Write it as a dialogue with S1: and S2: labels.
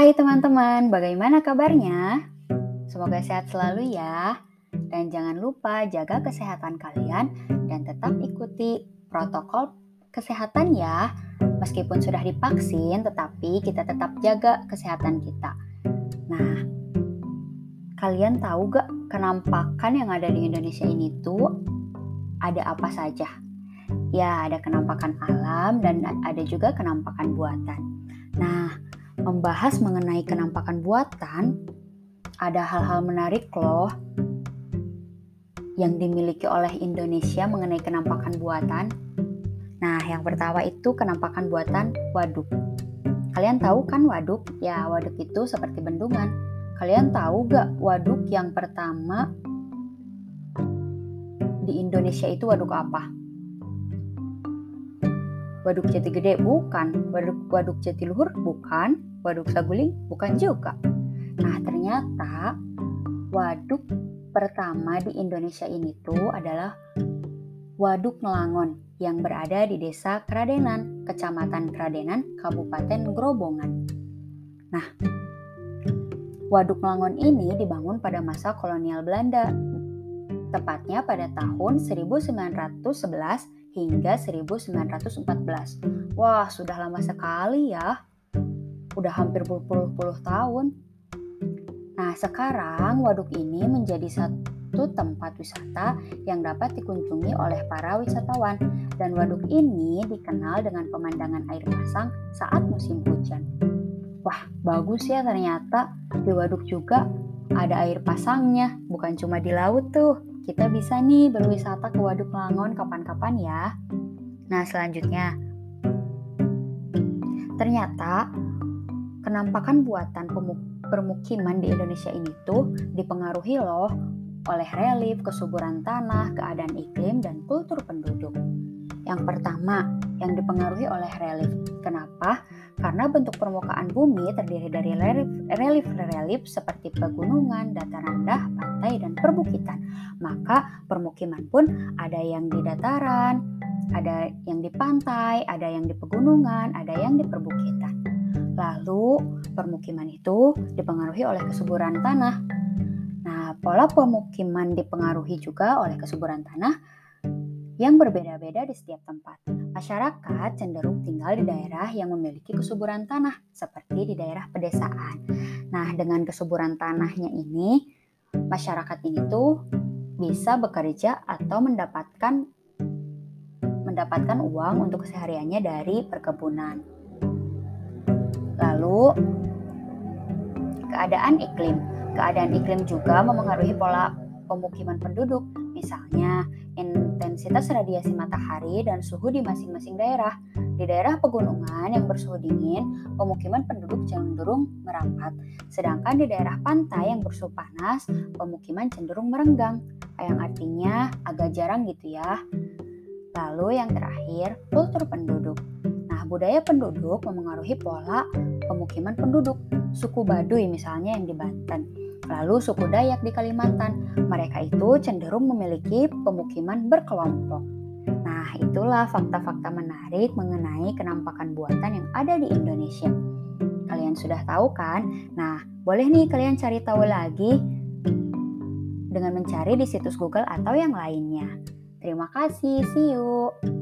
S1: Hai teman-teman, bagaimana kabarnya? Semoga sehat selalu ya. Dan jangan lupa jaga kesehatan kalian dan tetap ikuti protokol kesehatan ya. Meskipun sudah divaksin, tetapi kita tetap jaga kesehatan kita. Nah, kalian tahu gak kenampakan yang ada di Indonesia ini tuh ada apa saja? Ya, ada kenampakan alam dan ada juga kenampakan buatan. Nah, membahas mengenai kenampakan buatan, ada hal-hal menarik loh yang dimiliki oleh Indonesia mengenai kenampakan buatan. Nah, yang pertama itu kenampakan buatan waduk. Kalian tahu kan waduk? Ya, waduk itu seperti bendungan. Kalian tahu gak waduk yang pertama di Indonesia itu waduk apa? Waduk Jati Gede bukan, waduk waduk Jatiluhur bukan, waduk Saguling bukan juga. Nah, ternyata waduk pertama di Indonesia ini tuh adalah Waduk Nelangon yang berada di Desa Kradenan, Kecamatan Kradenan, Kabupaten Grobongan. Nah, Waduk Nelangon ini dibangun pada masa kolonial Belanda, tepatnya pada tahun 1911 hingga 1914. Wah, sudah lama sekali ya. Udah hampir berpuluh-puluh tahun. Nah, sekarang waduk ini menjadi satu tempat wisata yang dapat dikunjungi oleh para wisatawan dan waduk ini dikenal dengan pemandangan air pasang saat musim hujan. Wah, bagus ya ternyata di waduk juga ada air pasangnya, bukan cuma di laut tuh. Kita bisa nih berwisata ke Waduk Langon kapan-kapan ya. Nah, selanjutnya. Ternyata kenampakan buatan permukiman di Indonesia ini tuh dipengaruhi loh oleh relief, kesuburan tanah, keadaan iklim, dan kultur penduduk. Yang pertama, yang dipengaruhi oleh relief. Kenapa? Karena bentuk permukaan bumi terdiri dari relief-relief seperti pegunungan, dataran rendah, pantai, dan perbukitan. Maka permukiman pun ada yang di dataran, ada yang di pantai, ada yang di pegunungan, ada yang di perbukitan. Lalu permukiman itu dipengaruhi oleh kesuburan tanah. Nah, pola pemukiman dipengaruhi juga oleh kesuburan tanah yang berbeda-beda di setiap tempat. Masyarakat cenderung tinggal di daerah yang memiliki kesuburan tanah, seperti di daerah pedesaan. Nah, dengan kesuburan tanahnya ini, masyarakat ini tuh bisa bekerja atau mendapatkan mendapatkan uang untuk kesehariannya dari perkebunan. Lalu, keadaan iklim. Keadaan iklim juga memengaruhi pola pemukiman penduduk. Misalnya, intensitas radiasi matahari dan suhu di masing-masing daerah. Di daerah pegunungan yang bersuhu dingin, pemukiman penduduk cenderung merapat. Sedangkan di daerah pantai yang bersuhu panas, pemukiman cenderung merenggang. Yang artinya agak jarang gitu ya. Lalu yang terakhir, kultur penduduk. Budaya penduduk memengaruhi pola pemukiman penduduk. Suku Baduy misalnya yang di Banten Lalu suku Dayak di Kalimantan, mereka itu cenderung memiliki pemukiman berkelompok. Nah, itulah fakta-fakta menarik mengenai kenampakan buatan yang ada di Indonesia. Kalian sudah tahu kan? Nah, boleh nih kalian cari tahu lagi dengan mencari di situs Google atau yang lainnya. Terima kasih, see you.